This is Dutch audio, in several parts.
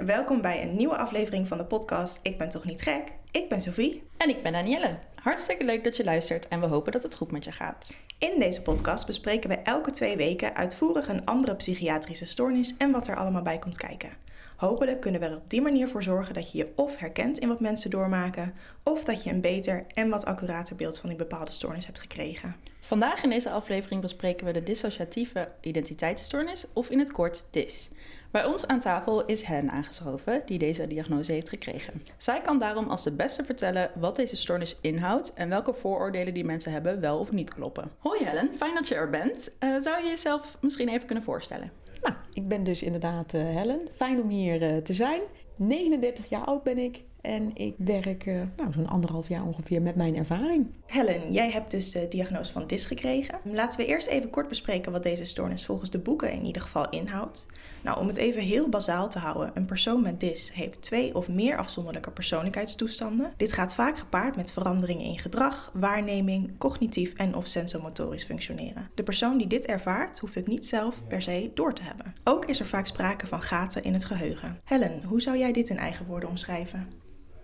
en welkom bij een nieuwe aflevering van de podcast Ik ben toch niet gek? Ik ben Sophie. En ik ben Danielle. Hartstikke leuk dat je luistert en we hopen dat het goed met je gaat. In deze podcast bespreken we elke twee weken uitvoerig een andere psychiatrische stoornis en wat er allemaal bij komt kijken. Hopelijk kunnen we er op die manier voor zorgen dat je je of herkent in wat mensen doormaken, of dat je een beter en wat accurater beeld van die bepaalde stoornis hebt gekregen. Vandaag in deze aflevering bespreken we de dissociatieve identiteitsstoornis, of in het kort DIS. Bij ons aan tafel is Helen aangeschoven, die deze diagnose heeft gekregen. Zij kan daarom als de beste vertellen wat deze stoornis inhoudt en welke vooroordelen die mensen hebben wel of niet kloppen. Hoi Helen, fijn dat je er bent. Uh, zou je jezelf misschien even kunnen voorstellen? Nou, ik ben dus inderdaad uh, Helen. Fijn om hier uh, te zijn. 39 jaar oud ben ik. En ik werk uh, nou, zo'n anderhalf jaar ongeveer met mijn ervaring. Helen, jij hebt dus de diagnose van DIS gekregen. Laten we eerst even kort bespreken wat deze stoornis volgens de boeken in ieder geval inhoudt. Nou, om het even heel bazaal te houden, een persoon met DIS heeft twee of meer afzonderlijke persoonlijkheidstoestanden. Dit gaat vaak gepaard met veranderingen in gedrag, waarneming, cognitief en of sensomotorisch functioneren. De persoon die dit ervaart, hoeft het niet zelf per se door te hebben. Ook is er vaak sprake van gaten in het geheugen. Helen, hoe zou jij dit in eigen woorden omschrijven?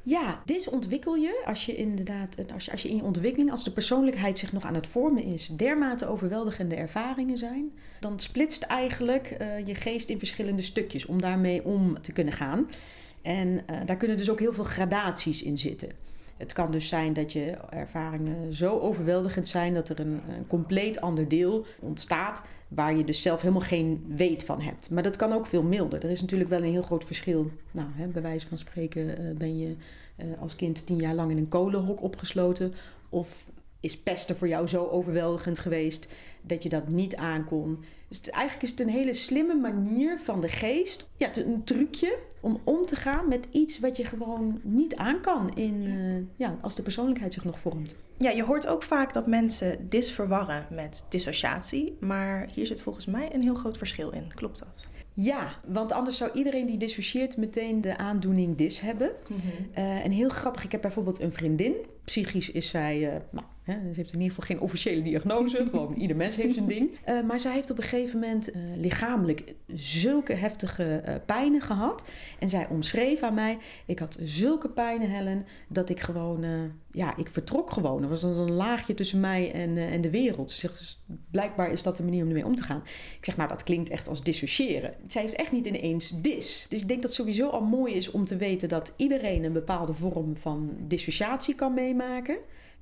Ja, dit ontwikkel je als je inderdaad, als je, als je in je ontwikkeling, als de persoonlijkheid zich nog aan het vormen is, dermate overweldigende ervaringen zijn, dan splitst eigenlijk uh, je geest in verschillende stukjes om daarmee om te kunnen gaan. En uh, daar kunnen dus ook heel veel gradaties in zitten. Het kan dus zijn dat je ervaringen zo overweldigend zijn dat er een, een, compleet ander deel ontstaat waar je dus zelf helemaal geen weet van hebt. Maar dat kan ook veel milder. Er is natuurlijk wel een heel groot verschil. Nou, hè, bij wijze van spreken uh, ben je uh, als kind tien jaar lang in een kolenhok opgesloten of is pesten voor jou zo overweldigend geweest dat je dat niet aankon. Dus het, eigenlijk is het een hele slimme manier van de geest, ja, een trucje om om te gaan met iets wat je gewoon niet aan kan in, uh, ja, als de persoonlijkheid zich nog vormt. Ja, je hoort ook vaak dat mensen dis verwarren met dissociatie, maar hier zit volgens mij een heel groot verschil in. Klopt dat? Ja, want anders zou iedereen die dissocieert meteen de aandoening dis hebben. Mm -hmm. uh, en heel grappig, ik heb bijvoorbeeld een vriendin. Psychisch is zij, uh, nou, hè, ze heeft in ieder geval geen officiële diagnose. Gewoon ieder mens heeft zijn ding. Uh, maar zij heeft op een gegeven moment lichamelijk zulke heftige pijnen gehad. En zij omschreef aan mij, ik had zulke pijnen, Helen, dat ik gewoon, ja, ik vertrok gewoon. Er was een laagje tussen mij en, en de wereld. Ze zegt, dus blijkbaar is dat de manier om ermee om te gaan. Ik zeg, nou, dat klinkt echt als dissociëren zij heeft echt niet ineens dis. Dus ik denk dat het sowieso al mooi is om te weten dat iedereen een bepaalde vorm van dissociatie kan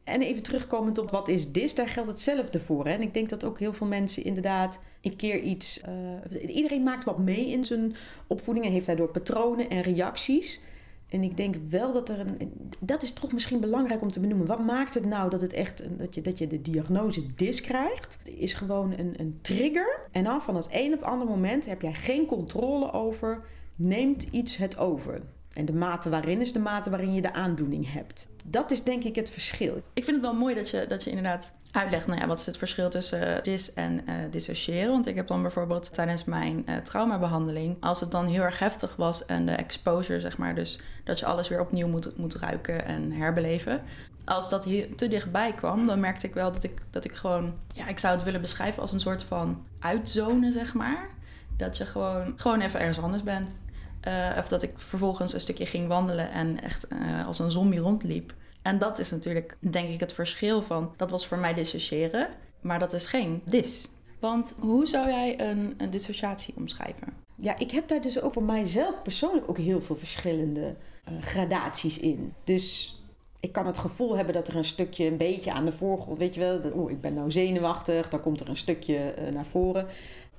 En even terugkomend op wat is dis, daar geldt hetzelfde voor. Hè? En ik denk dat ook heel veel mensen inderdaad een keer iets. Uh, iedereen maakt wat mee in zijn opvoeding en heeft daardoor patronen en reacties. En ik denk wel dat er een. Dat is toch misschien belangrijk om te benoemen. Wat maakt het nou dat, het echt, dat, je, dat je de diagnose DIS krijgt? Er is gewoon een, een trigger. En dan van het een op ander moment heb jij geen controle over. Neemt iets het over? En de mate waarin is de mate waarin je de aandoening hebt. Dat is denk ik het verschil. Ik vind het wel mooi dat je, dat je inderdaad uitlegt, nou ja, wat is het verschil tussen uh, dis en uh, dissociëren. Want ik heb dan bijvoorbeeld tijdens mijn uh, traumabehandeling, als het dan heel erg heftig was en de exposure, zeg maar, dus dat je alles weer opnieuw moet, moet ruiken en herbeleven. Als dat hier te dichtbij kwam, dan merkte ik wel dat ik, dat ik gewoon, ja, ik zou het willen beschrijven als een soort van uitzonen, zeg maar. Dat je gewoon, gewoon even ergens anders bent. Uh, of dat ik vervolgens een stukje ging wandelen en echt uh, als een zombie rondliep. En dat is natuurlijk, denk ik, het verschil van... dat was voor mij dissociëren, maar dat is geen dis. Want hoe zou jij een, een dissociatie omschrijven? Ja, ik heb daar dus ook voor mijzelf persoonlijk ook heel veel verschillende uh, gradaties in. Dus ik kan het gevoel hebben dat er een stukje een beetje aan de voorgrond... weet je wel, ik ben nou zenuwachtig, dan komt er een stukje naar voren.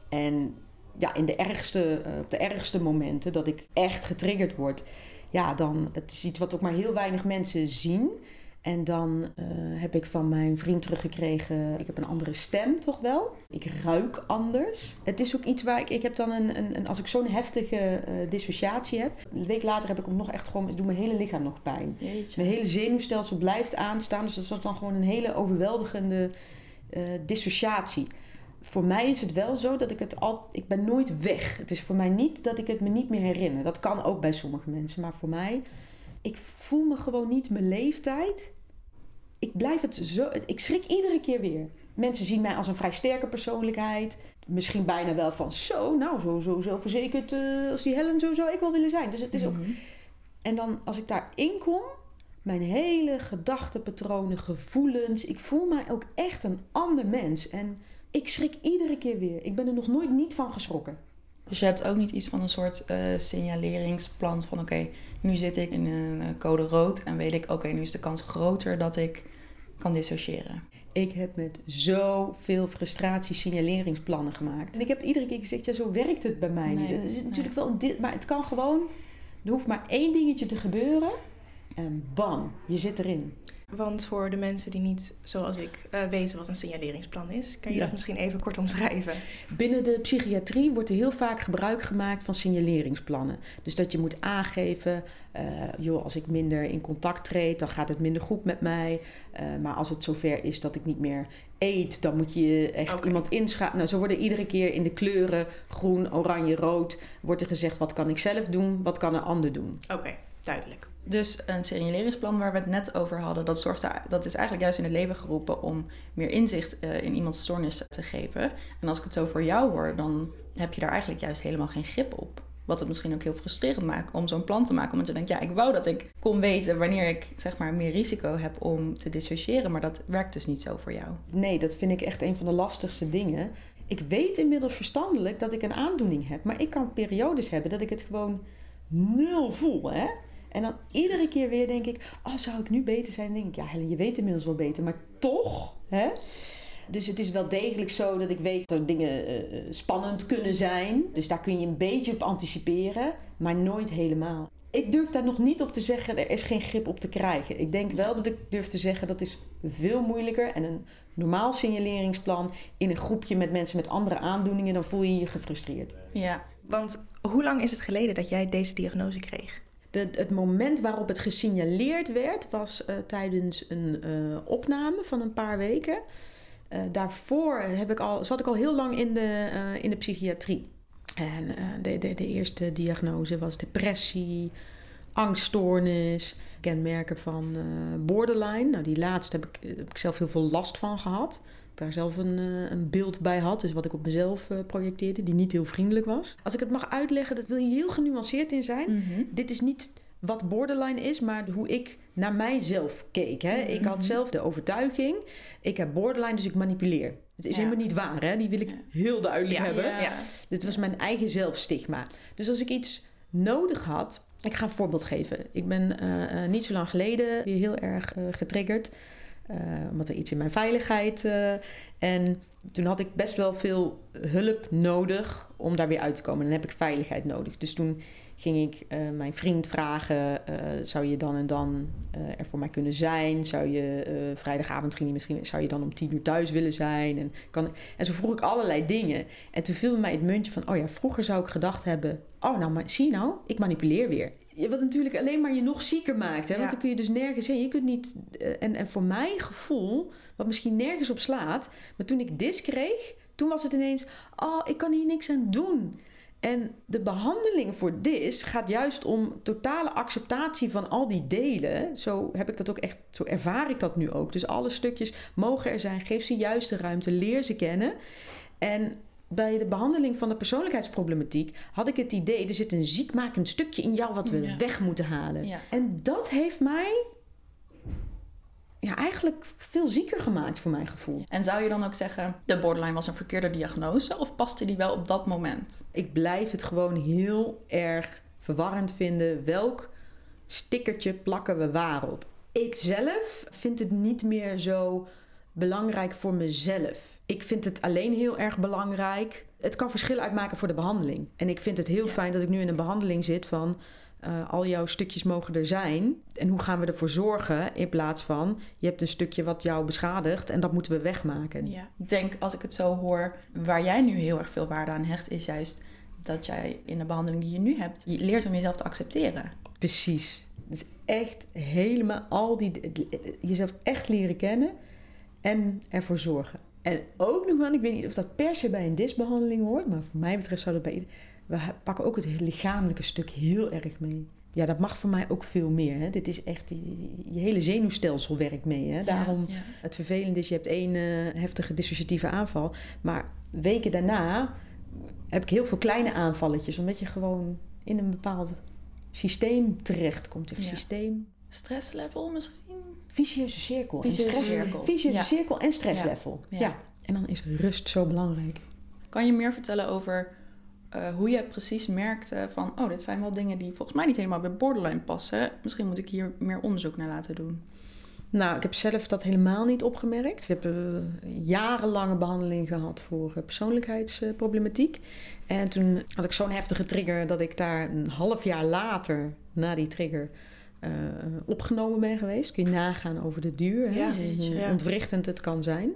En ja, in de ergste, uh, op de ergste momenten dat ik echt getriggerd word, ja, dan het is iets wat ook maar heel weinig mensen zien. En dan uh, heb ik van mijn vriend teruggekregen, ik heb een andere stem toch wel. Ik ruik anders. Het is ook iets waar ik, ik heb dan een, een, een als ik zo'n heftige uh, dissociatie heb. Een week later heb ik hem nog echt gewoon, mijn hele lichaam nog pijn. Jeetje. Mijn hele zenuwstelsel blijft aanstaan. Dus dat is dan gewoon een hele overweldigende uh, dissociatie voor mij is het wel zo dat ik het al. Ik ben nooit weg. Het is voor mij niet dat ik het me niet meer herinner. Dat kan ook bij sommige mensen. Maar voor mij, ik voel me gewoon niet mijn leeftijd. Ik blijf het zo. Ik schrik iedere keer weer. Mensen zien mij als een vrij sterke persoonlijkheid. Misschien bijna wel van zo, nou, zo, zo zelfverzekerd uh, als die Helen, zo zou ik wel willen zijn. Dus het is ook. Mhm. En dan als ik daarin kom, mijn hele gedachtenpatronen, gevoelens. Ik voel mij ook echt een ander mens. En ik schrik iedere keer weer. Ik ben er nog nooit niet van geschrokken. Dus je hebt ook niet iets van een soort eh, signaleringsplan van oké, nu zit ik in een eh, code rood en weet ik oké, nu is de kans groter dat ik kan dissociëren. Ik heb met zoveel frustratie signaleringsplannen gemaakt. En ik heb iedere keer gezegd, ja, zo werkt het bij mij niet. Nee, Er nee. natuurlijk wel een maar het kan gewoon. Er hoeft maar één dingetje te gebeuren. En bam, je zit erin. Want voor de mensen die niet, zoals ik, eh, weten wat een signaleringsplan is, kan je Ja. dat misschien even kort omschrijven? Binnen de psychiatrie wordt er heel vaak gebruik gemaakt van signaleringsplannen. Dus dat je moet aangeven, eh, joh, als ik minder in contact treed, dan gaat het minder goed met mij. Eh, maar als het zover is dat ik niet meer eet, dan moet je echt iemand inschakelen. Nou, zo worden iedere keer in de kleuren groen, oranje, rood, wordt er gezegd wat kan ik zelf doen, wat kan een ander doen. Oké, duidelijk. Dus een signaleringsplan waar we het net over hadden, dat, zorgt dat is eigenlijk juist in het leven geroepen om meer inzicht eh, in iemands stoornis te geven. En als ik het zo voor jou hoor, dan heb je daar eigenlijk juist helemaal geen grip op. Wat het misschien ook heel frustrerend maakt om zo'n plan te maken. Omdat je denkt, ja, ik wou dat ik kon weten wanneer ik zeg maar meer risico heb om te dissociëren. Maar dat werkt dus niet zo voor jou. Nee, dat vind ik echt een van de lastigste dingen. Ik weet inmiddels verstandelijk dat ik een aandoening heb, maar ik kan periodes hebben dat ik het gewoon nul voel. Hè? En dan iedere keer weer denk ik, oh, zou ik nu beter zijn? Dan denk ik, ja, je weet inmiddels wel beter, maar toch, hè? Dus het is wel degelijk zo dat ik weet dat dingen eh, spannend kunnen zijn. Dus daar kun je een beetje op anticiperen, maar nooit helemaal. Ik durf daar nog niet op te zeggen, er is geen grip op te krijgen. Ik denk wel dat ik durf te zeggen, dat is veel moeilijker. En een normaal signaleringsplan in een groepje met mensen met andere aandoeningen, dan voel je je gefrustreerd. Ja, Want hoe lang is het geleden dat jij deze diagnose kreeg? Het moment waarop het gesignaleerd werd, was eh, tijdens een eh, opname van een paar weken. Eh, daarvoor heb ik al, zat ik al heel lang in de, in de psychiatrie. En de, de, de eerste diagnose was depressie, angststoornis, kenmerken van borderline. Nou, die laatste heb ik, heb ik zelf heel veel last van gehad. Daar zelf een, eh, een beeld bij had, dus wat ik op mezelf eh, projecteerde, die niet heel vriendelijk was. Als ik het mag uitleggen, dat wil je heel genuanceerd in zijn Mhm. dit is niet wat borderline is, maar hoe ik naar mijzelf keek. Hè? Ik Mhm. had zelf de overtuiging, ik heb borderline, dus ik manipuleer. Het is Ja. helemaal niet waar, hè? die wil ik heel duidelijk Ja. hebben. Ja. Dit was mijn eigen zelfstigma. Dus als ik iets nodig had, ik ga een voorbeeld geven. Ik ben eh, niet zo lang geleden weer heel erg getriggerd. Eh, omdat er iets in mijn veiligheid. eh, en toen had ik best wel veel hulp nodig om daar weer uit te komen. Dan heb ik veiligheid nodig. Dus toen ging ik eh, mijn vriend vragen: eh, zou je dan en dan eh, er voor mij kunnen zijn? Zou je vrijdagavond ging hij misschien, zou je dan om tien uur thuis willen zijn? En, kan, en zo vroeg ik allerlei dingen. En toen viel mij het muntje van: oh ja, vroeger zou ik gedacht hebben: oh, nou, maar zie nou, ik manipuleer weer. Wat natuurlijk alleen maar je nog zieker maakt. Hè? Want Ja. dan kun je dus nergens heen. Je kunt niet. en, en voor mijn gevoel, wat misschien nergens op slaat, maar toen ik dis kreeg, toen was het ineens: oh, ik kan hier niks aan doen. En de behandeling voor dis gaat juist om totale acceptatie van al die delen. Zo heb ik dat ook echt, zo ervaar ik dat nu ook. Dus alle stukjes mogen er zijn, geef ze juist de ruimte, leer ze kennen. En bij de behandeling van de persoonlijkheidsproblematiek had ik het idee, er zit een ziekmakend stukje in jou wat we Ja. weg moeten halen. Ja. En dat heeft mij ja, eigenlijk veel zieker gemaakt voor mijn gevoel. En zou je dan ook zeggen, de borderline was een verkeerde diagnose of paste die wel op dat moment? Ik blijf het gewoon heel erg verwarrend vinden. Welk stickertje plakken we waarop? Ik zelf vind het niet meer zo belangrijk voor mezelf. Ik vind het alleen heel erg belangrijk. Het kan verschil uitmaken voor de behandeling. En ik vind het heel Ja. fijn dat ik nu in een behandeling zit van... eh, al jouw stukjes mogen er zijn. En hoe gaan we ervoor zorgen in plaats van... je hebt een stukje wat jou beschadigt en dat moeten we wegmaken. Ja. Ik denk, als ik het zo hoor, waar jij nu heel erg veel waarde aan hecht, is juist dat jij in de behandeling die je nu hebt, je leert om jezelf te accepteren. Precies. Dus echt helemaal al die... Jezelf echt leren kennen en ervoor zorgen. En ook nog wel, ik weet niet of dat per se bij een disbehandeling hoort, maar voor mij betreft zou dat bij... We pakken ook het lichamelijke stuk heel erg mee. ja, dat mag voor mij ook veel meer. Hè. Dit is echt, je, je hele zenuwstelsel werkt mee. Hè. Daarom, Ja, ja. het vervelende is, je hebt één eh, heftige dissociatieve aanval. Maar weken daarna heb ik heel veel kleine aanvalletjes. Omdat je gewoon in een bepaald systeem terechtkomt. Of Ja. systeem... Stresslevel misschien? Vicieuze cirkel. Vicieuze stress- cirkel. Vicieuze cirkel en stresslevel. Ja. En dan is rust zo belangrijk. Kan je meer vertellen over eh, hoe je precies merkte van... oh, dit zijn wel dingen die volgens mij niet helemaal bij borderline passen. Misschien moet ik hier meer onderzoek naar laten doen. Nou, ik heb zelf dat helemaal niet opgemerkt. Ik heb eh, jarenlange behandeling gehad voor eh, persoonlijkheidsproblematiek. En toen had ik zo'n heftige trigger dat ik daar een half jaar later, na die trigger, eh, opgenomen ben geweest. Kun je nagaan over de duur, hè? Ja, hoe jeetje, ja. ontwrichtend het kan zijn.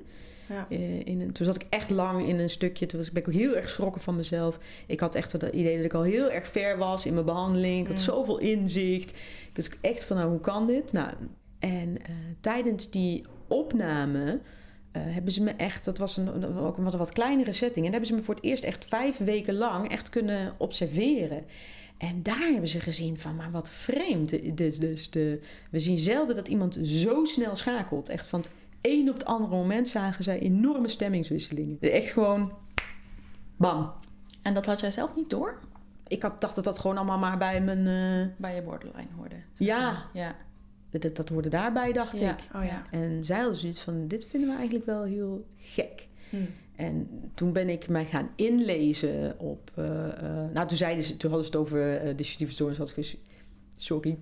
Ja. Eh, in een, toen zat ik echt lang in een stukje. Toen was, ik ben ik ook heel erg geschrokken van mezelf. Ik had echt het idee dat ik al heel erg ver was in mijn behandeling. Ik had Mm. zoveel inzicht. Ik was echt van, nou, hoe kan dit? Nou, en eh, tijdens die opname eh, hebben ze me echt... Dat was een, ook een wat, wat kleinere setting. En hebben ze me voor het eerst echt vijf weken lang echt kunnen observeren. En daar hebben ze gezien van, maar wat vreemd. Dus, dus de, we zien zelden dat iemand zo snel schakelt. Echt van een op het andere moment zagen zij enorme stemmingswisselingen. Echt gewoon, bam. En dat had jij zelf niet door? Ik had, dacht dat dat gewoon allemaal maar bij mijn... eh, Bij je borderline hoorde. ja, Ja. dat, dat hoorde daarbij, dacht Ja. ik. Oh ja. En zij hadden zoiets van, dit vinden we eigenlijk wel heel gek. Hm. En toen ben ik mij gaan inlezen op... eh, eh, nou, toen, zeiden ze, toen hadden ze het over stoornis. Had sorry,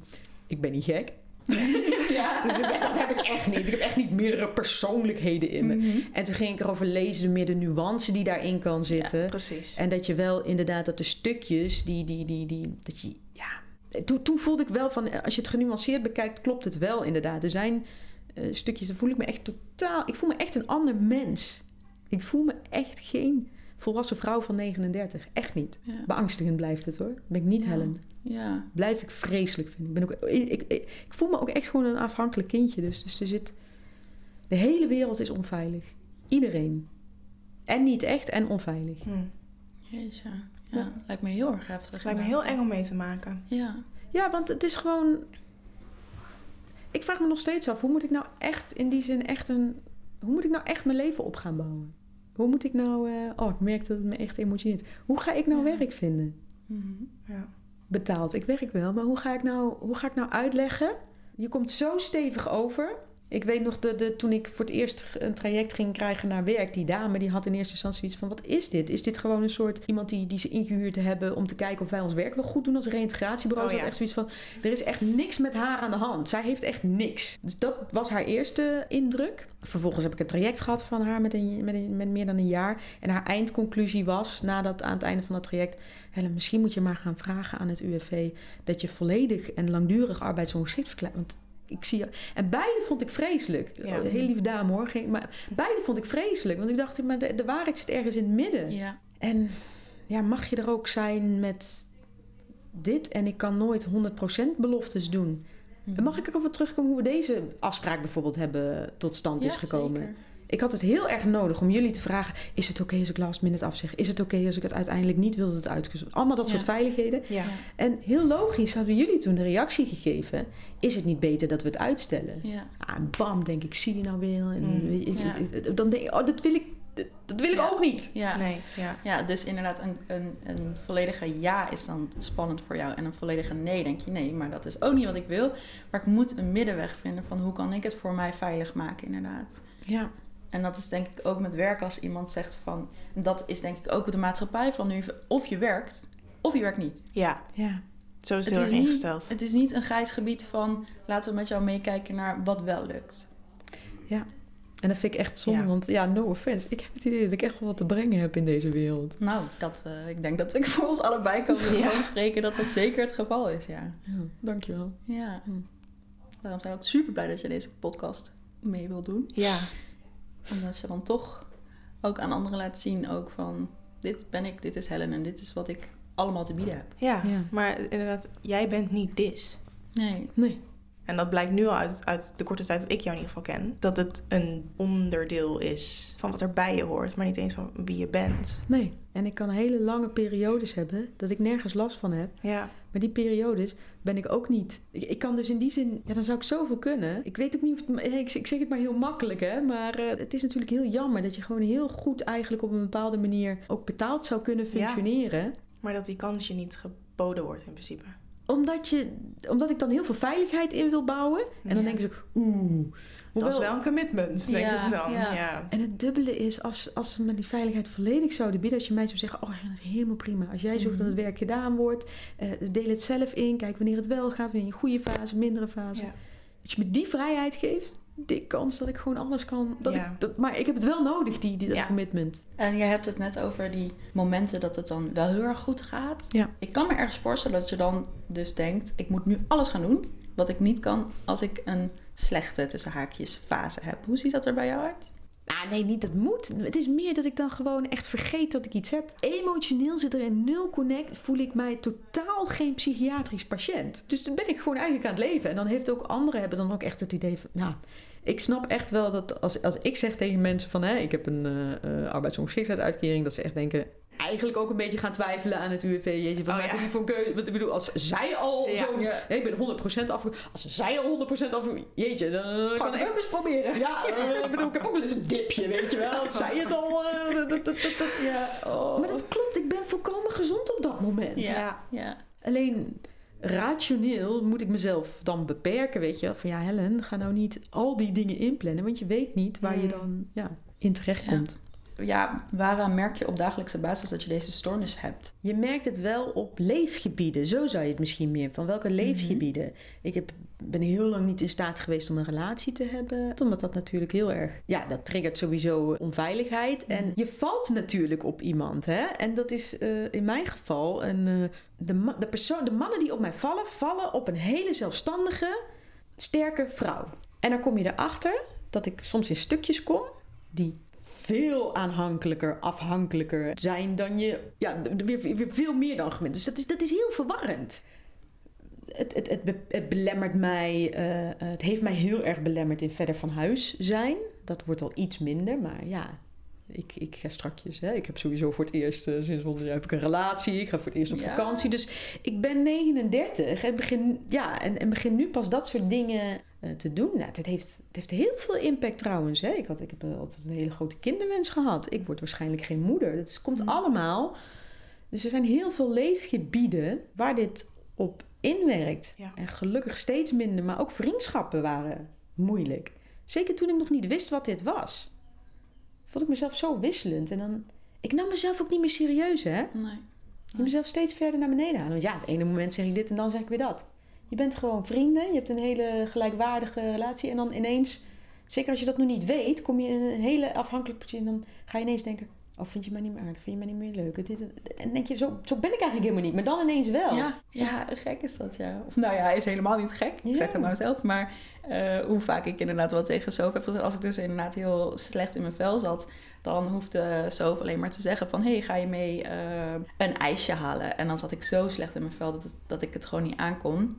ik ben niet gek. ja. Dus dat, dat heb ik echt niet. Ik heb echt niet meerdere persoonlijkheden in me. Mhm. En toen ging ik erover lezen, meer de nuance die daarin kan zitten. Precies. En dat je wel inderdaad dat de stukjes, die, die, die, die, dat je, ja. Toen, toen voelde ik wel van, als je het genuanceerd bekijkt, klopt het wel inderdaad. Er zijn eh, stukjes, dan voel ik me echt totaal, ik voel me echt een ander mens. Ik voel me echt geen volwassen vrouw van 39. Echt niet. Ja. Beangstigend blijft het hoor. Ben ik niet Ja. Helen. Ja. Blijf ik vreselijk vinden. Ik, ben ook, ik, ik, voel me ook echt gewoon een afhankelijk kindje. Dus, dus er zit, de hele wereld is onveilig. Iedereen. En niet echt en onveilig. Hm. Jeetje. Ja. Ja. Lijkt me heel erg heftig. Lijkt me heel eng om mee te maken. Ja. Ja, want het is gewoon. Ik vraag me nog steeds af, hoe moet ik nou echt in die zin echt een. Hoe moet ik nou echt mijn leven op gaan bouwen? Hoe moet ik nou. eh, oh, ik merk dat het me echt emotioneert. Hoe ga ik nou Ja. werk vinden? Mhm. Ja. Betaald. Ik werk wel, maar hoe ga ik nou, hoe ga ik nou uitleggen? Je komt zo stevig over. Ik weet nog, de, de, toen ik voor het eerst een traject ging krijgen naar werk, die dame die had in eerste instantie iets van: wat is dit? Is dit gewoon een soort iemand die, die ze ingehuurd hebben om te kijken of wij ons werk wel goed doen als reïntegratiebureau? Oh, ja. echt zoiets van: er is echt niks met haar aan de hand. Zij heeft echt niks. Dus dat was haar eerste indruk. Vervolgens heb ik een traject gehad van haar met, een, met, een- met meer dan een jaar. En haar eindconclusie was, nadat aan het einde van dat traject: Helen, misschien moet je maar gaan vragen aan het UWV dat je volledig en langdurig arbeidsongeschikt verklaart. Want ik zie. En beide vond ik vreselijk. Ja. Een hele lieve dame hoor. Geen, maar beide vond ik vreselijk. Want ik dacht, maar de, de waarheid zit ergens in het midden. Ja. En ja, mag je er ook zijn met dit? En ik kan nooit 100% beloftes doen. Mhm. En mag ik erover terugkomen hoe we deze afspraak bijvoorbeeld hebben tot stand is gekomen? zeker. Ik had het heel erg nodig om jullie te vragen: is het oké als ik last minute afzeg? Is het oké als ik het uiteindelijk niet wilde het uitgezocht? Allemaal dat soort veiligheden. Ja. En heel logisch hadden we jullie toen de reactie gegeven: is het niet beter dat we het uitstellen? Ja. Ah, en bam, denk ik, zie je nou weer? En Mm, weet je, ik- ja. ik- dan denk ik, oh, dat wil ik, dat wil ik ook niet. Ja. Nee, ja. Ja, dus inderdaad, een, een, een volledige ja is dan spannend voor jou. En een volledige nee denk je nee, maar dat is ook niet wat ik wil. Maar ik moet een middenweg vinden van hoe kan ik het voor mij veilig maken, inderdaad. Ja. En dat is denk ik ook met werk als iemand zegt van... en Dat is denk ik ook de maatschappij van nu. Of je werkt, of je werkt niet. Ja, Ja. zo is het Het heel is erg niet- ingesteld. Het is niet een grijs gebied van... laten we met jou meekijken naar wat wel lukt. En dat vind ik echt zonde, Ja. want ja, no offense. Ik heb het idee dat ik echt wel wat te brengen heb in deze wereld. Nou, dat, eh, ik denk dat ik voor ons allebei kan Ja. spreken dat dat zeker het geval is, ja. Ja, dankjewel. Ja. Hm. Daarom zijn we ook super blij dat je deze podcast mee wil doen. Ja, Omdat je dan toch ook aan anderen laat zien ook van... dit ben ik, dit is Helen en dit is wat ik allemaal te bieden heb. ja. Ja. maar inderdaad, jij bent niet dis. Nee. Nee. En dat blijkt nu al uit, uit de korte tijd dat ik jou in ieder geval ken. Dat het een onderdeel is van wat er bij je hoort, maar niet eens van wie je bent. Nee. En ik kan hele lange periodes hebben dat ik nergens last van heb. Ja, Maar die periodes ben ik ook niet. Ik, ik kan dus in die zin, ja, dan zou ik zoveel kunnen. Ik weet ook niet of het, ik, ik zeg het maar heel makkelijk, hè. Maar eh, het is natuurlijk heel jammer dat je gewoon heel goed eigenlijk op een bepaalde manier ook betaald zou kunnen functioneren. Maar dat die kans je niet geboden wordt in principe. Omdat, je, omdat ik dan heel veel veiligheid in wil bouwen. En dan denken ze, oeh. Dat is wel een commitment, denken Ja, ze dan. ja. Ja. En het dubbele is, als, als ze me die veiligheid volledig zouden bieden, als je mij zou zeggen, oh dat is helemaal prima. Als jij zorgt dat het Mhm. werk gedaan wordt, eh, deel het zelf in, kijk wanneer het wel gaat, weer in je goede fase, mindere fase. Ja. Dat je me die vrijheid geeft, dik kans dat ik gewoon anders kan. Dat Ja. ik, dat, maar ik heb het wel nodig, die, die, dat Ja. commitment. En jij hebt het net over die momenten dat het dan wel heel erg goed gaat. Ja. Ik kan me ergens voorstellen dat je dan dus denkt: ik moet nu alles gaan doen wat ik niet kan als ik een slechte tussen haakjes fase heb. Hoe ziet dat er bij jou uit? Nou, nee, niet dat moet. Het is meer dat ik dan gewoon echt vergeet dat ik iets heb. Emotioneel zit er in nul connect. Voel ik mij totaal geen psychiatrisch patiënt. Dus dan ben ik gewoon eigenlijk aan het leven. En dan heeft ook anderen hebben dan ook echt het idee van... Nou, ik snap echt wel dat als, als ik zeg tegen mensen van... Hè, ik heb een eh eh arbeidsongeschiktheidsuitkering... dat ze echt denken... Eigenlijk ook een beetje gaan twijfelen aan het UWV. Jeetje, van Oh, maakt ja. niet voor een keuze. Want ik bedoel, als zij al Ja. zo... Ja. ik ben 100% af... Als zij al 100% af... Jeetje, dan kan Kan ik ook eens proberen? ja, eh, ik bedoel, ik heb ook wel eens een dipje, weet je wel. Zij het al. eh, dat, dat, dat, dat. Ja. Oh. Maar dat klopt, ik ben volkomen gezond op dat moment. Ja. ja. Alleen rationeel moet ik mezelf dan beperken, weet je. Van ja, Helen, ga nou niet al die dingen inplannen, want je weet niet waar je Hmm. dan ja, in terecht komt. Ja, waaraan merk je op dagelijkse basis dat je deze stoornis hebt? Je merkt het wel op leefgebieden. Zo zou je het misschien meer. Van welke leefgebieden? Ik heb, ben heel lang niet in staat geweest om een relatie te hebben. Omdat dat natuurlijk heel erg... Ja, dat triggert sowieso onveiligheid. En je valt natuurlijk op iemand. Hè? En dat is eh, in mijn geval... Een, eh, de, de, persoon, de mannen die op mij vallen... vallen op een hele zelfstandige, sterke vrouw. En dan kom je erachter dat ik soms in stukjes kom... die veel aanhankelijker, afhankelijker zijn dan je. Ja, weer, veel meer dan gewend. Dus dat is, dat is heel verwarrend. Het, het, het, be- het belemmert mij. eh, het heeft mij heel erg belemmerd in verder van huis zijn. Dat wordt al iets minder, maar ja. Ik, ik ga strakjes, hè. ik heb sowieso voor het eerst, eh, sinds 100 jaar heb ik een relatie. Ik ga voor het eerst op Ja. vakantie. Dus ik ben 39 en begin, ja, en, en begin nu pas dat soort dingen eh, te doen. Nou, het, heeft, het heeft heel veel impact trouwens. Hè. Ik, had, ik heb eh, altijd een hele grote kinderwens gehad. Ik word waarschijnlijk geen moeder. Dat komt Mm. allemaal. Dus er zijn heel veel leefgebieden waar dit op inwerkt. Ja. En gelukkig steeds minder. Maar ook vriendschappen waren moeilijk. Zeker toen ik nog niet wist wat dit was. Vond ik mezelf zo wisselend. En dan... Ik nam mezelf ook niet meer serieus, hè? Nee. Ik moet mezelf steeds verder naar beneden halen. Want ja, het ene moment zeg ik dit en dan zeg ik weer dat. Je bent gewoon vrienden, je hebt een hele gelijkwaardige relatie. En dan ineens, zeker als je dat nog niet weet, kom je in een hele afhankelijke positie. En dan ga je ineens denken, oh, vind je mij niet meer aardig? Vind je mij niet meer leuk? Dit, en denk je, zo, zo ben ik eigenlijk helemaal niet. Maar dan ineens wel. Ja, ja, gek is dat, ja. Of nou ja, is helemaal niet gek. Ik zeg het nou zelf. Maar eh, hoe vaak ik inderdaad wel tegen Sof heb als ik dus inderdaad heel slecht in mijn vel zat... dan hoefde Sof alleen maar te zeggen van... hé, hey, ga je mee eh, een ijsje halen? En dan zat ik zo slecht in mijn vel dat, het- dat ik het gewoon niet aankon.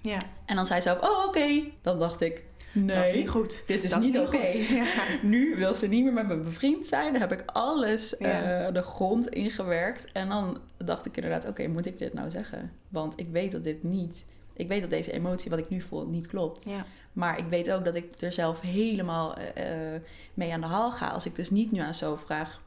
Ja, En dan zei Sof, oh, oké. Dan dacht ik, nee, dat is niet goed. dit is Dat niet oké. goed. Ja. Nu wil ze niet meer met me bevriend zijn. Dan heb ik alles Ja. eh, de grond ingewerkt. En dan dacht ik inderdaad, oké, moet ik dit nou zeggen? Want ik weet dat dit niet... Ik weet dat deze emotie wat ik nu voel niet klopt. Ja. Maar ik weet ook dat ik er zelf helemaal eh, eh, mee aan de haal ga. Als ik dus niet nu aan zo vraag...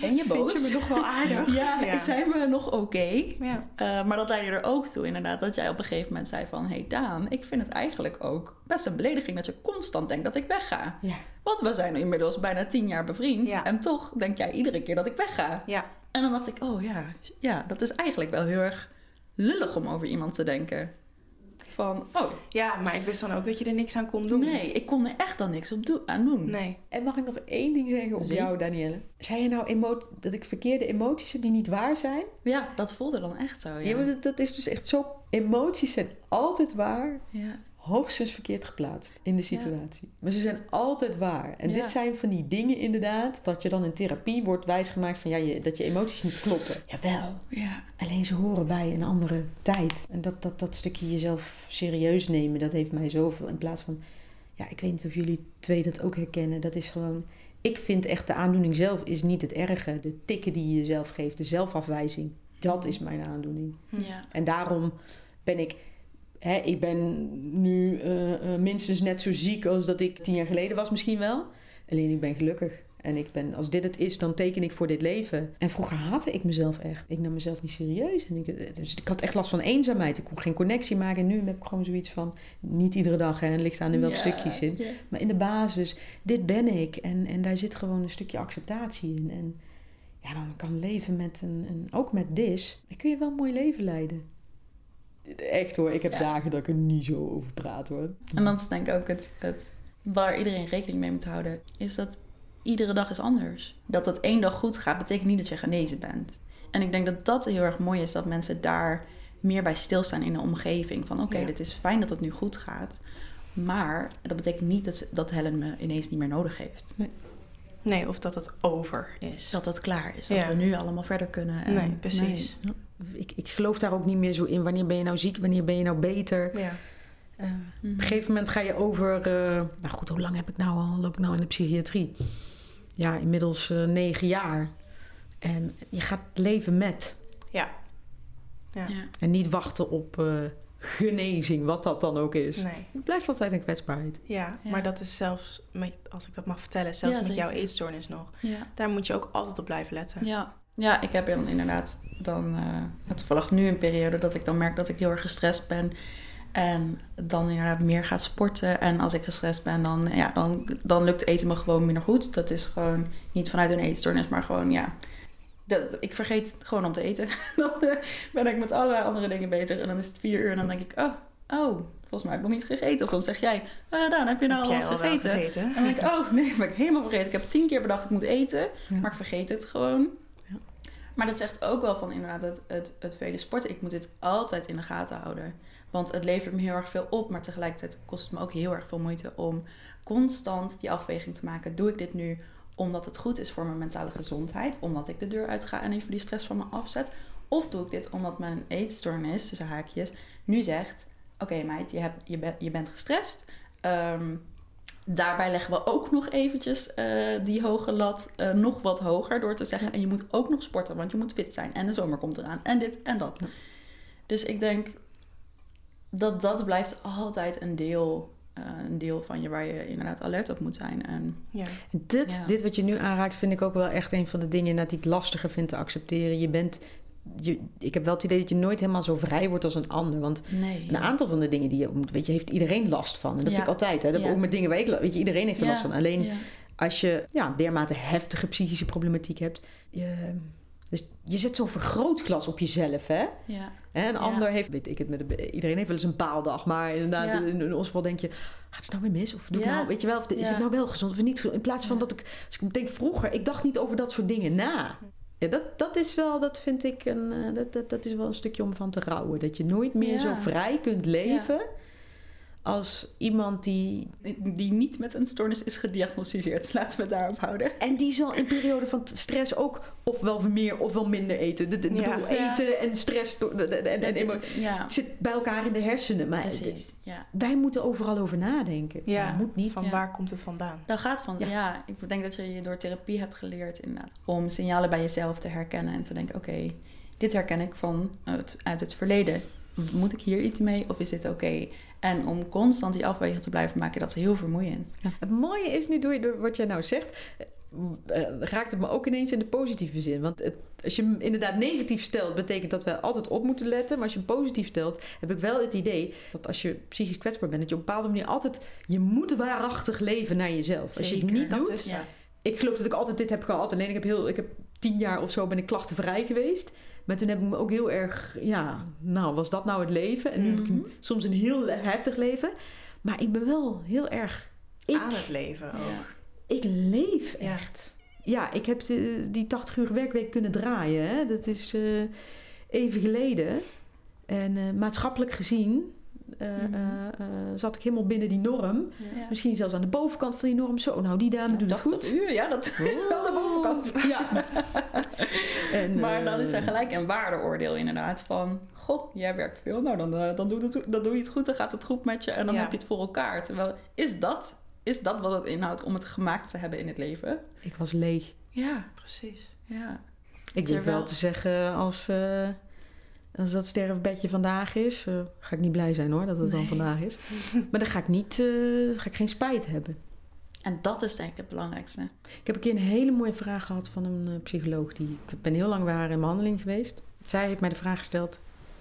Ben je boos? Vind je me nog wel aardig? Ja, Ja. zijn we nog oké? Ja. Eh, maar dat leidde er ook toe inderdaad dat jij op een gegeven moment zei van... hey Daan, ik vind het eigenlijk ook best een belediging dat je constant denkt dat ik wegga. Ja. Want we zijn inmiddels bijna tien jaar bevriend. Ja. En toch denk jij iedere keer dat ik wegga. Ja. En dan dacht ik, oh ja, ja, dat is eigenlijk wel heel erg lullig om over iemand te denken. Van, oh, ja, maar ik wist dan ook dat je er niks aan kon doen. nee, ik kon er echt dan niks op doen, aan doen. Nee. En mag ik nog één ding zeggen op jou, Danielle? Zei je nou dat ik verkeerde emoties heb die niet waar zijn? Ja, dat voelde dan echt zo, ja. Ja, maar dat, dat is dus echt zo... Emoties zijn altijd waar, ja. Hoogstens verkeerd geplaatst in de situatie. Maar ze zijn altijd waar. En Ja. dit zijn van die dingen inderdaad, dat je dan in therapie wordt wijsgemaakt van ja, je, dat je emoties niet kloppen. Jawel, Ja. alleen ze horen bij een andere tijd. En dat, dat, dat stukje jezelf serieus nemen, dat heeft mij zoveel. In plaats van, ja, ik weet niet of jullie twee dat ook herkennen. Dat is gewoon, ik vind echt de aandoening zelf is niet het erge. De tikken die je jezelf geeft, de zelfafwijzing. Dat is mijn aandoening. Ja. En daarom ben ik... Hè, ik ben nu eh, eh, minstens net zo ziek als dat ik tien jaar geleden was misschien wel. Alleen ik ben gelukkig. En ik ben, als dit het is, dan teken ik voor dit leven. En vroeger haatte ik mezelf echt. Ik nam mezelf niet serieus. En ik, dus ik had echt last van eenzaamheid. Ik kon geen connectie maken. En nu heb ik gewoon zoiets van, niet iedere dag. Hè, en het ligt aan in welk Ja, stukjes zit. ja. Maar in de basis, dit ben ik. En, en daar zit gewoon een stukje acceptatie in. En ja, dan kan leven met een, een ook met dis, dan kun je wel een mooi leven leiden. Echt hoor, ik heb Ja. dagen dat ik er niet zo over praat hoor. En dat is denk ik ook het, het waar iedereen rekening mee moet houden, is dat iedere dag is anders. Dat het één dag goed gaat, betekent niet dat je genezen bent. En ik denk dat dat heel erg mooi is, dat mensen daar meer bij stilstaan in de omgeving. Van oké, Ja. dit is fijn dat het nu goed gaat. Maar dat betekent niet dat, dat Helen me ineens niet meer nodig heeft. Nee, of dat het over is. Dat het klaar is. Dat Ja. we nu allemaal verder kunnen. en- nee, precies. Ik, ik geloof daar ook niet meer zo in. Wanneer ben je nou ziek, wanneer ben je nou beter? Ja. Eh, Mhm. Op een gegeven moment ga je over... eh, nou goed, hoe lang heb ik nou al? Loop ik nou in de psychiatrie? Ja, inmiddels eh, negen jaar. En je gaat leven met. Ja. Ja. Ja. En niet wachten op eh, genezing, wat dat dan ook is. Nee. Het blijft altijd een kwetsbaarheid. Ja, Ja. maar dat is zelfs, met, als ik dat mag vertellen, zelfs Ja, met zeker. jouw eetstoornis nog. Ja. Daar moet je ook altijd op blijven letten. Ja. Ja, ik heb dan inderdaad dan eh, toevallig nu een periode dat ik dan merk dat ik heel erg gestrest ben. En dan inderdaad meer gaat sporten. En als ik gestrest ben, dan, ja, dan, dan lukt eten me gewoon minder goed. Dat is gewoon niet vanuit een eetstoornis, maar gewoon ja. Dat, ik vergeet gewoon om te eten. dan eh, ben ik met allerlei andere dingen beter. En dan is het vier uur en dan denk ik, oh, oh, volgens mij heb ik nog niet gegeten. Of dan zeg jij, ah, Daan, heb je nou Heb al wat gegeten? gegeten? En dan denk ik, oh nee, ben ik helemaal vergeten. Ik heb tien keer bedacht ik moet eten, Ja. maar ik vergeet het gewoon. Maar dat zegt ook wel van inderdaad het, het, het vele sporten. Ik moet dit altijd in de gaten houden. Want het levert me heel erg veel op, maar tegelijkertijd kost het me ook heel erg veel moeite om constant die afweging te maken. Doe ik dit nu omdat het goed is voor mijn mentale gezondheid, omdat ik de deur uit ga en even die stress van me afzet? Of doe ik dit omdat mijn eetstoornis, tussen haakjes, nu zegt: Oké, meid, je, hebt, je, bent je bent gestrest. Ehm, daarbij leggen we ook nog eventjes eh, die hoge lat eh, nog wat hoger door te zeggen. En je moet ook nog sporten, want je moet fit zijn. En de zomer komt eraan. En dit en dat. Ja. Dus ik denk dat dat blijft altijd een deel, eh, een deel van je waar je inderdaad alert op moet zijn. En Ja. Dit, Ja. dit wat je nu aanraakt, vind ik ook wel echt een van de dingen die ik lastiger vind te accepteren. Je bent, je, ik heb wel het idee dat je nooit helemaal zo vrij wordt als een ander. Want nee. een aantal van de dingen die je moet, weet je, heeft iedereen last van. En dat Ja. vind ik altijd. Hè? Dat Ja. Ook met dingen waar ik, weet je, iedereen heeft er last van. Alleen als je ja, dermate heftige psychische problematiek hebt, je, dus je zet zo'n vergrootglas op jezelf, hè? Ja. Een ander heeft, weet ik het, met de, iedereen heeft wel eens een paaldag. Maar inderdaad, Ja. in, in ons geval denk je, gaat het nou weer mis? Of doe ik Ja. nou, weet je wel, of de- is het nou wel gezond of niet? In plaats van dat ik, als ik denk vroeger, ik dacht niet over dat soort dingen na. Ja, dat, dat is wel, dat vind ik, een, eh, dat, dat, dat is wel een stukje om van te rouwen. Dat je nooit meer Ja. zo vrij kunt leven als iemand die... Die niet met een stoornis is gediagnosticeerd. Laten we het daarop houden. En die zal in periode van stress ook ofwel meer ofwel minder eten. De, de, Ja. bedoel, Ja. eten en stress door- de- de- en, en, ja, het zit bij elkaar in de hersenen. Maar precies. Ja. wij moeten overal over nadenken. Ja, Dat moet niet. Van Ja. waar komt het vandaan? Dat gaat van, Ja. ja. ik denk dat je je door therapie hebt geleerd inderdaad. Om signalen bij jezelf te herkennen en te denken, oké, dit herken ik van het, uit het verleden. Moet ik hier iets mee of is dit oké? En om constant die afweging te blijven maken, dat is heel vermoeiend. Ja. Het mooie is nu, door, door wat jij nou zegt, eh, eh, raakt het me ook ineens in de positieve zin. Want het, als je hem inderdaad negatief stelt, betekent dat we altijd op moeten letten. Maar als je hem positief stelt, heb ik wel het idee dat als je psychisch kwetsbaar bent, dat je op een bepaalde manier altijd, je moet waarachtig leven naar jezelf. Als je het niet Dat doet, is- Ja. ik geloof dat ik altijd dit heb gehad. Alleen ik heb heel, ik heb tien jaar of zo ben ik klachtenvrij geweest. Maar toen heb ik me ook heel erg, ja, nou, was dat nou het leven? En nu heb ik Mhm. soms een heel heftig leven. Maar ik ben wel heel erg, ik, Aan het leven ook. Ja. ik leef echt. Ja, ik heb de- die 80 uur werkweek kunnen draaien. Hè? Dat is eh, even geleden. En eh, maatschappelijk gezien eh, Mhm. eh, eh, zat ik helemaal binnen die norm. Ja. Misschien zelfs aan de bovenkant van die norm. Zo, nou die dame doet het 80 goed. uur, ja, dat is wel de bovenkant. Ja. en, Maar dan is er gelijk een waardeoordeel inderdaad van... Goh, jij werkt veel, nou dan, dan, doe, het, dan doe je het goed, dan gaat het goed met je... en dan Ja. heb je het voor elkaar. Terwijl, is dat, is dat wat het inhoudt om het gemaakt te hebben in het leven? Ik was leeg. Ja, Precies. ja. Ik durf wel te zeggen, als, eh, als dat sterfbedje vandaag is, eh, ga ik niet blij zijn hoor dat het dan vandaag is. Maar dan ga ik, niet, eh, ga ik geen spijt hebben. En dat is denk ik het belangrijkste. Ik heb een keer een hele mooie vraag gehad van een eh, psycholoog. Die, ik ben heel lang bij haar in behandeling geweest. Zij heeft mij de vraag gesteld.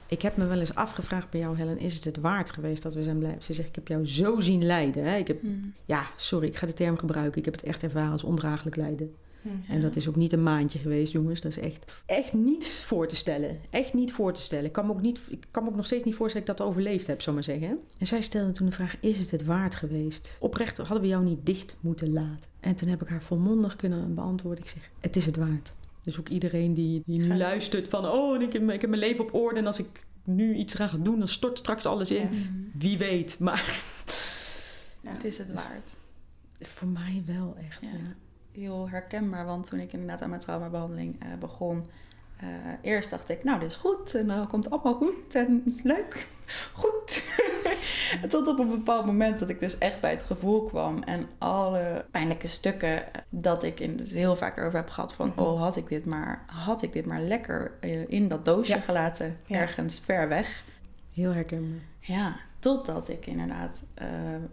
Ik heb me wel eens afgevraagd bij jou, Helen, is het het waard geweest dat we zijn blijven? Ze zegt, ik heb jou zo zien lijden. Hè? Ik heb, Hmm. ja, sorry, ik ga de term gebruiken. Ik heb het echt ervaren als ondraaglijk lijden. Mhm. En dat is ook niet een maandje geweest, jongens. Dat is echt, echt niet voor te stellen. Echt niet voor te stellen. Ik kan me ook, niet, ik kan me ook nog steeds niet voorstellen dat ik dat overleefd heb, zou maar zeggen. En zij stelde toen de vraag, is het het waard geweest? Oprecht hadden we jou niet dicht moeten laten. En toen heb ik haar volmondig kunnen beantwoorden. Ik zeg, het is het waard. Dus ook iedereen die, die nu luistert van... oh, ik heb, ik heb mijn leven op orde... en als ik nu iets ga doen, dan stort straks alles in. Ja. Wie weet, maar Ja. Het is het waard. voor mij wel echt. Ja. Heel herkenbaar, want toen ik inderdaad aan mijn traumabehandeling eh, begon... eh, eerst dacht ik, nou, dit is goed en dan komt het allemaal goed en leuk, goed. Tot op een bepaald moment dat ik dus echt bij het gevoel kwam en alle pijnlijke stukken, dat ik in, het heel vaak erover heb gehad van, Mhm. oh, had ik dit maar, had ik dit maar lekker eh, in dat doosje Ja. gelaten, Ja. ergens ver weg. Heel herkenbaar. Ja, totdat ik inderdaad eh,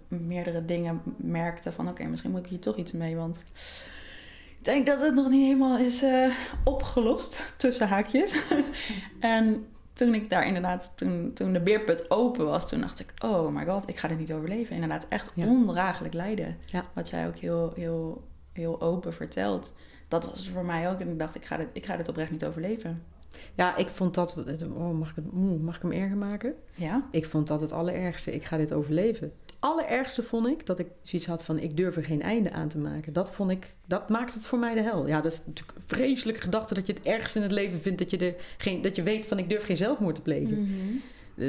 meerdere dingen merkte van oké, misschien moet ik hier toch iets mee, want ik denk dat het nog niet helemaal is eh, opgelost, tussen haakjes. en toen ik daar inderdaad, toen, toen de beerput open was, toen dacht ik, oh my god, ik ga dit niet overleven. Inderdaad, echt Ja. ondraaglijk lijden. Ja. Wat jij ook heel, heel, heel open vertelt. Dat was het voor mij ook. En ik dacht, ik ga dit, ik ga dit oprecht niet overleven. Ja, ik vond dat... Oh, mag, ik het, mag ik hem erger maken? Ja? Ik vond dat het allerergste. Ik ga dit overleven. Het allerergste vond ik dat ik zoiets had van... ik durf er geen einde aan te maken. Dat vond ik... Dat maakt het voor mij de hel. Ja, dat is natuurlijk een vreselijke gedachte... dat je het ergste in het leven vindt... dat je, er geen, dat je weet van ik durf geen zelfmoord te plegen. Eh,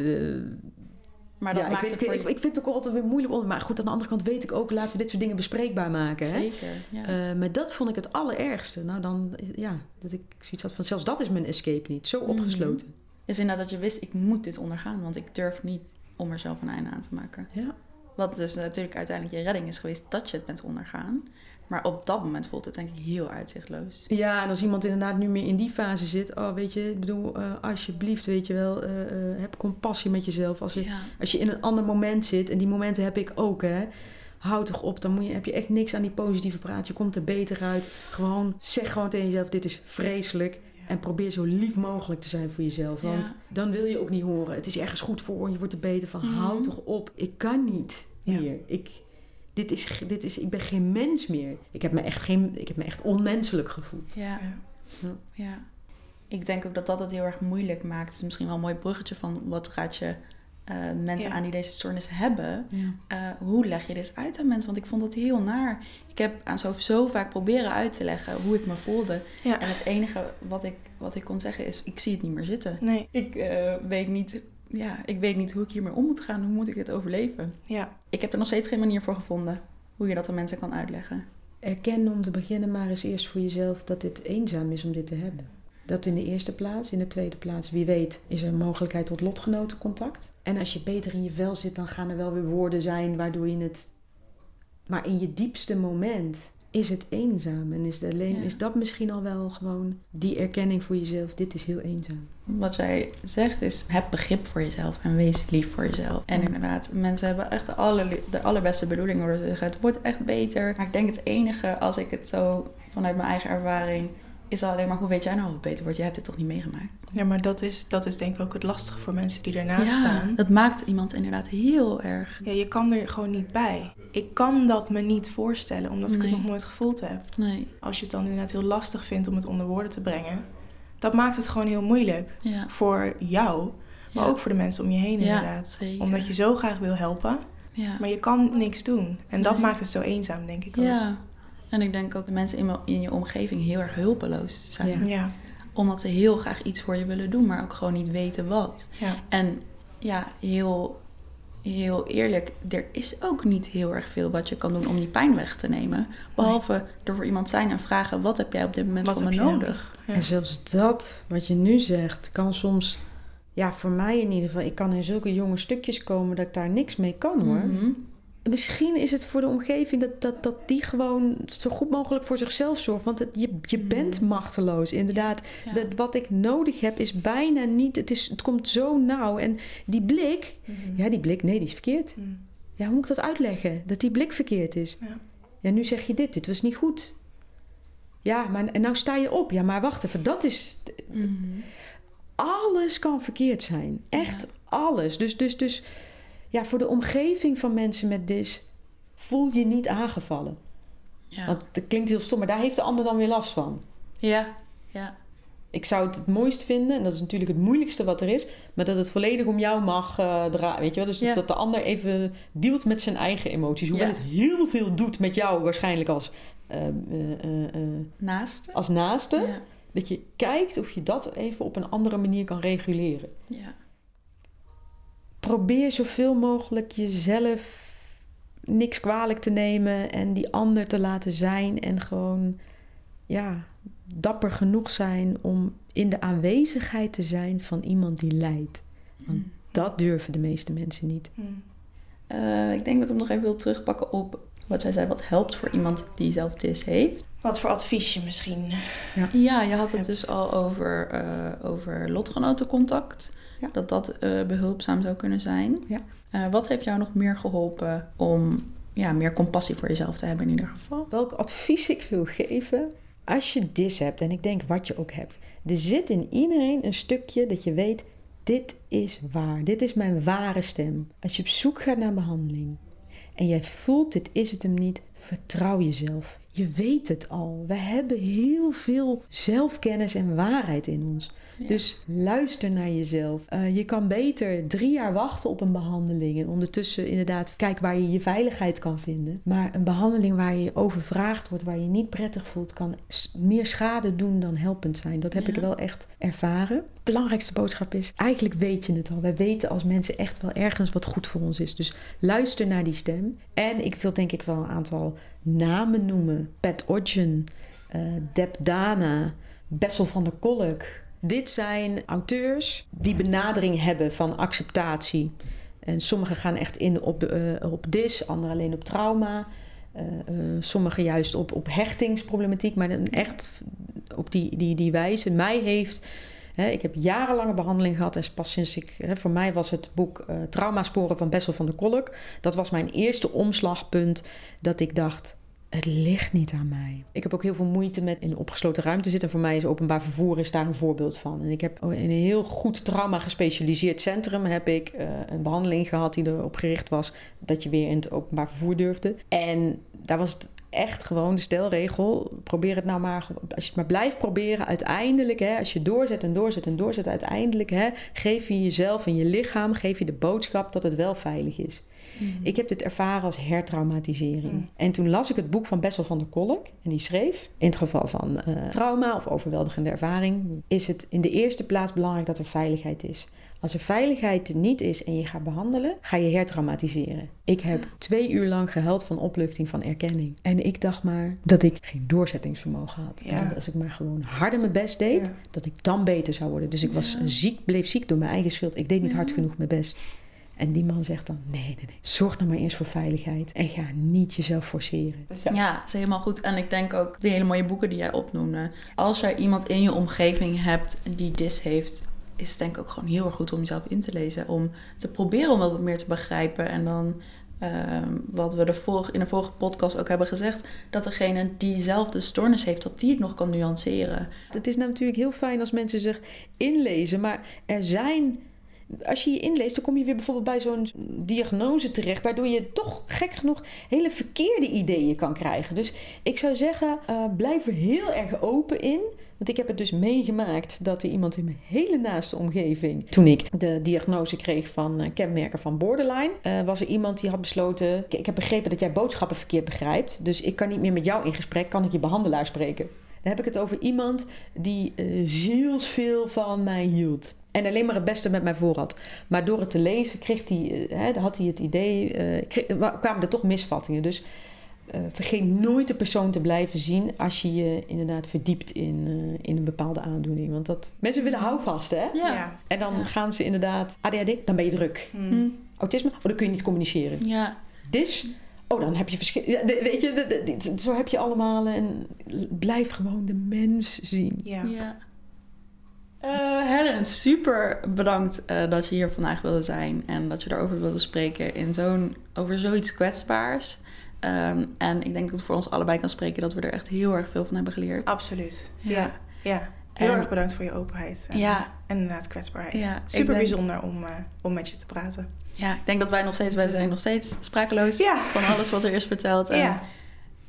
Maar dat ja, maakt ik, weet, ik, je- ik vind het ook altijd weer moeilijk. om- Maar goed, aan de andere kant weet ik ook... laten we dit soort dingen bespreekbaar maken. Hè? Zeker, ja. Eh, maar dat vond ik het allerergste. Nou, dan... Ja, dat ik zoiets had van... zelfs dat is mijn escape niet. Zo Mhm. opgesloten. is inderdaad dat je wist, ik moet dit ondergaan, want ik durf niet om er zelf een einde aan te maken. Ja. Wat dus natuurlijk uiteindelijk je redding is geweest dat je het bent ondergaan. Maar op dat moment voelt het denk ik heel uitzichtloos. Ja, en als iemand inderdaad nu meer in die fase zit, oh weet je, ik bedoel, eh, alsjeblieft, weet je wel, eh, eh, heb compassie met jezelf. Als je, Ja. als je in een ander moment zit, en die momenten heb ik ook, hè. Houd toch op, dan moet je, heb je echt niks aan die positieve praat. Je komt er beter uit. Gewoon, zeg gewoon tegen jezelf, dit is vreselijk. En probeer zo lief mogelijk te zijn voor jezelf. Want Ja. dan wil je ook niet horen, het is ergens goed voor, je wordt er beter van. Mhm. Houd toch op, ik kan niet Ja. meer. Ik, dit is, dit is, ik ben geen mens meer. Ik heb me echt, geen, ik heb me echt onmenselijk gevoeld. Ja. Ja. Ja. Ik denk ook dat dat het heel erg moeilijk maakt. Het is misschien wel een mooi bruggetje van wat raad je eh, mensen Ja. aan die deze stoornis hebben. Ja. Eh, hoe leg je dit uit aan mensen? Want ik vond het heel naar. Ik heb aan zo, zo vaak proberen uit te leggen hoe ik me voelde. Ja. En het enige wat ik, wat ik kon zeggen is, ik zie het niet meer zitten. Nee, Ik, eh, weet niet, ja, ik weet niet hoe ik hiermee om moet gaan. Hoe moet ik dit overleven? ja. Ik heb er nog steeds geen manier voor gevonden. Hoe je dat aan mensen kan uitleggen. Erken om te beginnen maar eens eerst voor jezelf dat dit eenzaam is om dit te hebben. Dat in de eerste plaats. In de tweede plaats, wie weet, is er een mogelijkheid tot lotgenotencontact. En als je beter in je vel zit, dan gaan er wel weer woorden zijn waardoor je het... Maar in je diepste moment is het eenzaam. En is, alleen, Ja. is dat misschien al wel gewoon die erkenning voor jezelf. Dit is heel eenzaam. Wat jij zegt is, heb begrip voor jezelf en wees lief voor jezelf. En inderdaad, mensen hebben echt de, aller, de allerbeste bedoelingen te zeggen, het wordt echt beter. Maar ik denk het enige, als ik het zo vanuit mijn eigen ervaring, is alleen maar, hoe weet jij nou of het beter wordt? Je hebt het toch niet meegemaakt? ja maar dat is, dat is denk ik ook het lastige voor mensen die ernaast staan. dat maakt iemand inderdaad heel erg. Ja, je kan er gewoon niet bij. Ik kan dat me niet voorstellen, omdat ik het nog nooit gevoeld heb. Nee, Als je het dan inderdaad heel lastig vindt om het onder woorden te brengen, dat maakt het gewoon heel moeilijk. ja. Voor jou, maar Ja. ook voor de mensen om je heen Ja, inderdaad. zeker. Omdat je zo graag wil helpen, Ja. maar je kan niks doen. En dat Nee. maakt het zo eenzaam, denk ik ook. ja. En ik denk ook dat mensen in, me- in je omgeving heel erg hulpeloos zijn. Ja. Ja, Omdat ze heel graag iets voor je willen doen, maar ook gewoon niet weten wat. ja. En ja, heel, heel eerlijk, er is ook niet heel erg veel wat je kan doen om die pijn weg te nemen. Behalve er voor iemand zijn en vragen, wat heb jij op dit moment Wat van me nodig? Ja. En zelfs dat, wat je nu zegt, kan soms... Ja, voor mij in ieder geval, ik kan in zulke jonge stukjes komen dat ik daar niks mee kan hoor. Mhm. Misschien is het voor de omgeving dat, dat, dat die gewoon zo goed mogelijk voor zichzelf zorgt. Want het, je, je Mm. bent machteloos, inderdaad. Ja. Dat, wat ik nodig heb is bijna niet... Het, is, het komt zo nauw. En die blik... Mhm. Ja, die blik, nee, die is verkeerd. Mm. Ja, hoe moet ik dat uitleggen? Dat die blik verkeerd is. Ja. Ja, nu zeg je dit, dit was niet goed. Ja, maar en nou sta je op. Ja, maar wacht even, dat is... Alles kan verkeerd zijn. Echt alles. Dus, dus, dus ja, voor de omgeving van mensen met dis... voel je niet aangevallen. Ja. Want dat klinkt heel stom, maar daar heeft de ander dan weer last van. ja, ja. Ik zou het het mooist vinden, en dat is natuurlijk het moeilijkste wat er is... maar dat het volledig om jou mag eh draaien, weet je wel? Dus Ja. dat de ander even dealt met zijn eigen emoties. Hoewel Ja. het heel veel doet met jou waarschijnlijk als, eh, eh, eh, eh, Naast. als naaste... Dat je kijkt of je dat even op een andere manier kan reguleren. ja. Probeer zoveel mogelijk jezelf niks kwalijk te nemen en die ander te laten zijn. En gewoon, ja, dapper genoeg zijn om in de aanwezigheid te zijn van iemand die lijdt. Want Mm. dat durven de meeste mensen niet. Mm. Eh, ik denk dat ik hem nog even wil terugpakken op wat zij zei, wat helpt voor iemand die zelf dis heeft. Wat voor advies je misschien... Ja, je had het Hebt. dus al over, eh over lotgenotencontact. Ja. Dat dat eh, behulpzaam zou kunnen zijn. Ja. Eh, wat heeft jou nog meer geholpen om ja, meer compassie voor jezelf te hebben in ieder geval? Welk advies ik wil geven? Als je dis hebt, en ik denk wat je ook hebt, er zit in iedereen een stukje dat je weet, dit is waar, dit is mijn ware stem. Als je op zoek gaat naar behandeling en jij voelt, dit is het hem niet, vertrouw jezelf. Je weet het al. We hebben heel veel zelfkennis en waarheid in ons. Ja. Dus luister naar jezelf. Eh, je kan beter drie jaar wachten op een behandeling. En ondertussen inderdaad kijk waar je je veiligheid kan vinden. Maar een behandeling waar je overvraagd wordt, waar je niet prettig voelt, kan meer schade doen dan helpend zijn. Dat heb Ja. ik wel echt ervaren. De belangrijkste boodschap is, eigenlijk weet je het al. Wij weten als mensen echt wel ergens wat goed voor ons is. Dus luister naar die stem. En ik wil denk ik wel een aantal namen noemen. Pat Odgen, eh Deb Dana, Bessel van der Kolk. Dit zijn auteurs die benadering hebben van acceptatie. En sommigen gaan echt in op, eh, op dis, anderen alleen op trauma. Eh, sommigen juist op, op hechtingsproblematiek, maar dan echt op die, die, die wijze. Mij heeft, ik heb jarenlange behandeling gehad en pas sinds ik, voor mij was het boek eh Traumasporen van Bessel van der Kolk. Dat was mijn eerste omslagpunt dat ik dacht, het ligt niet aan mij. Ik heb ook heel veel moeite met in opgesloten ruimte zitten. Voor mij is openbaar vervoer is daar een voorbeeld van. En ik heb in een heel goed trauma gespecialiseerd centrum heb ik eh, een behandeling gehad die erop gericht was dat je weer in het openbaar vervoer durfde. En daar was het echt gewoon de stelregel. Probeer het nou maar, als je het maar blijft proberen, uiteindelijk, hè, als je doorzet en doorzet en doorzet, uiteindelijk hè, geef je jezelf en je lichaam, geef je de boodschap dat het wel veilig is. Ik heb dit ervaren als hertraumatisering. Mm. En toen las ik het boek van Bessel van der Kolk. En die schreef, in het geval van eh, trauma of overweldigende ervaring... is het in de eerste plaats belangrijk dat er veiligheid is. Als er veiligheid er niet is en je gaat behandelen, ga je hertraumatiseren. Ik heb twee uur lang gehuild van opluchting, van erkenning. En ik dacht maar dat ik geen doorzettingsvermogen had. Ja. En dat als ik maar gewoon harder mijn best deed, Ja. dat ik dan beter zou worden. Dus ik was Ja. ziek, bleef ziek door mijn eigen schuld. Ik deed niet hard Ja. genoeg mijn best. En die man zegt dan: nee, nee, nee. Zorg nou maar eerst voor veiligheid. En ga niet jezelf forceren. Ja, dat is helemaal goed. En ik denk ook die hele mooie boeken die jij opnoemde. Als er iemand in je omgeving hebt die dis heeft, is het denk ik ook gewoon heel erg goed om jezelf in te lezen. Om te proberen om wat meer te begrijpen. En dan, ehm, wat we de vorige, in de vorige podcast ook hebben gezegd, dat degene die diezelfde stoornis heeft, dat die het nog kan nuanceren. Het is natuurlijk heel fijn als mensen zich inlezen. Maar er zijn. Als je je inleest, dan kom je weer bijvoorbeeld bij zo'n diagnose terecht. Waardoor je toch gek genoeg hele verkeerde ideeën kan krijgen. Dus ik zou zeggen, eh, blijf er heel erg open in. Want ik heb het dus meegemaakt dat er iemand in mijn hele naaste omgeving. Toen ik de diagnose kreeg van eh, kenmerken van borderline. eh, was er iemand die had besloten. "Ik- heb begrepen dat jij boodschappen verkeerd begrijpt. Dus ik kan niet meer met jou in gesprek. Kan ik je behandelaar spreken? Dan heb ik het over iemand die eh, zielsveel van mij hield. En alleen maar het beste met mij voor had. Maar door het te lezen kreeg hij, had hij het idee, kwamen er toch misvattingen. Dus eh, vergeet nooit de persoon te blijven zien als je je inderdaad verdiept in, eh, in een bepaalde aandoening. Want dat, mensen willen houvast, hè? Ja. En dan Ja. gaan ze inderdaad, ADHD, dan ben je druk. Mm. Hm. Autisme, oh, dan kun je niet communiceren. Ja. dis. Oh, dan heb je verschil. Ja, weet je, de- de- de- zo heb je allemaal. En blijf gewoon de mens zien. Ja. Ja. Eh, Helen, super bedankt eh, dat je hier vandaag wilde zijn en dat je erover wilde spreken in zo'n, over zoiets kwetsbaars. Ehm, en ik denk dat ik voor ons allebei kan spreken dat we er echt heel erg veel van hebben geleerd. Absoluut. Ja. Ja. ja. Heel En- erg bedankt voor je openheid. En, Ja. en inderdaad kwetsbaarheid. Ja, Super denk- bijzonder om, eh, om met je te praten. Ja, ik denk dat wij nog steeds, wij zijn nog steeds sprakeloos Ja. van alles wat er is verteld. En Ja,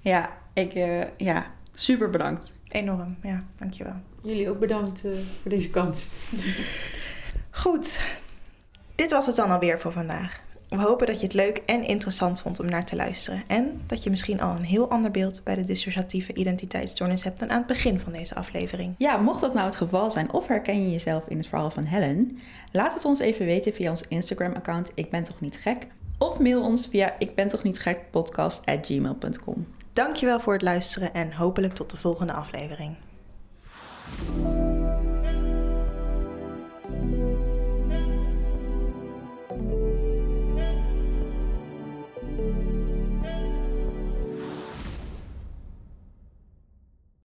ja, ik, eh, ja, super bedankt. enorm. Ja, dankjewel. Jullie ook bedankt eh, voor deze kans. Goed, dit was het dan alweer voor vandaag. We hopen dat je het leuk en interessant vond om naar te luisteren. En dat je misschien al een heel ander beeld bij de dissociatieve identiteitsstoornis hebt dan aan het begin van deze aflevering. Ja, mocht dat nou het geval zijn of herken je jezelf in het verhaal van Helen, laat het ons even weten via ons Instagram-account Ik ben toch niet gek of mail ons via ik ben toch niet gek podcast at gmail.com. Dankjewel voor het luisteren en hopelijk tot de volgende aflevering.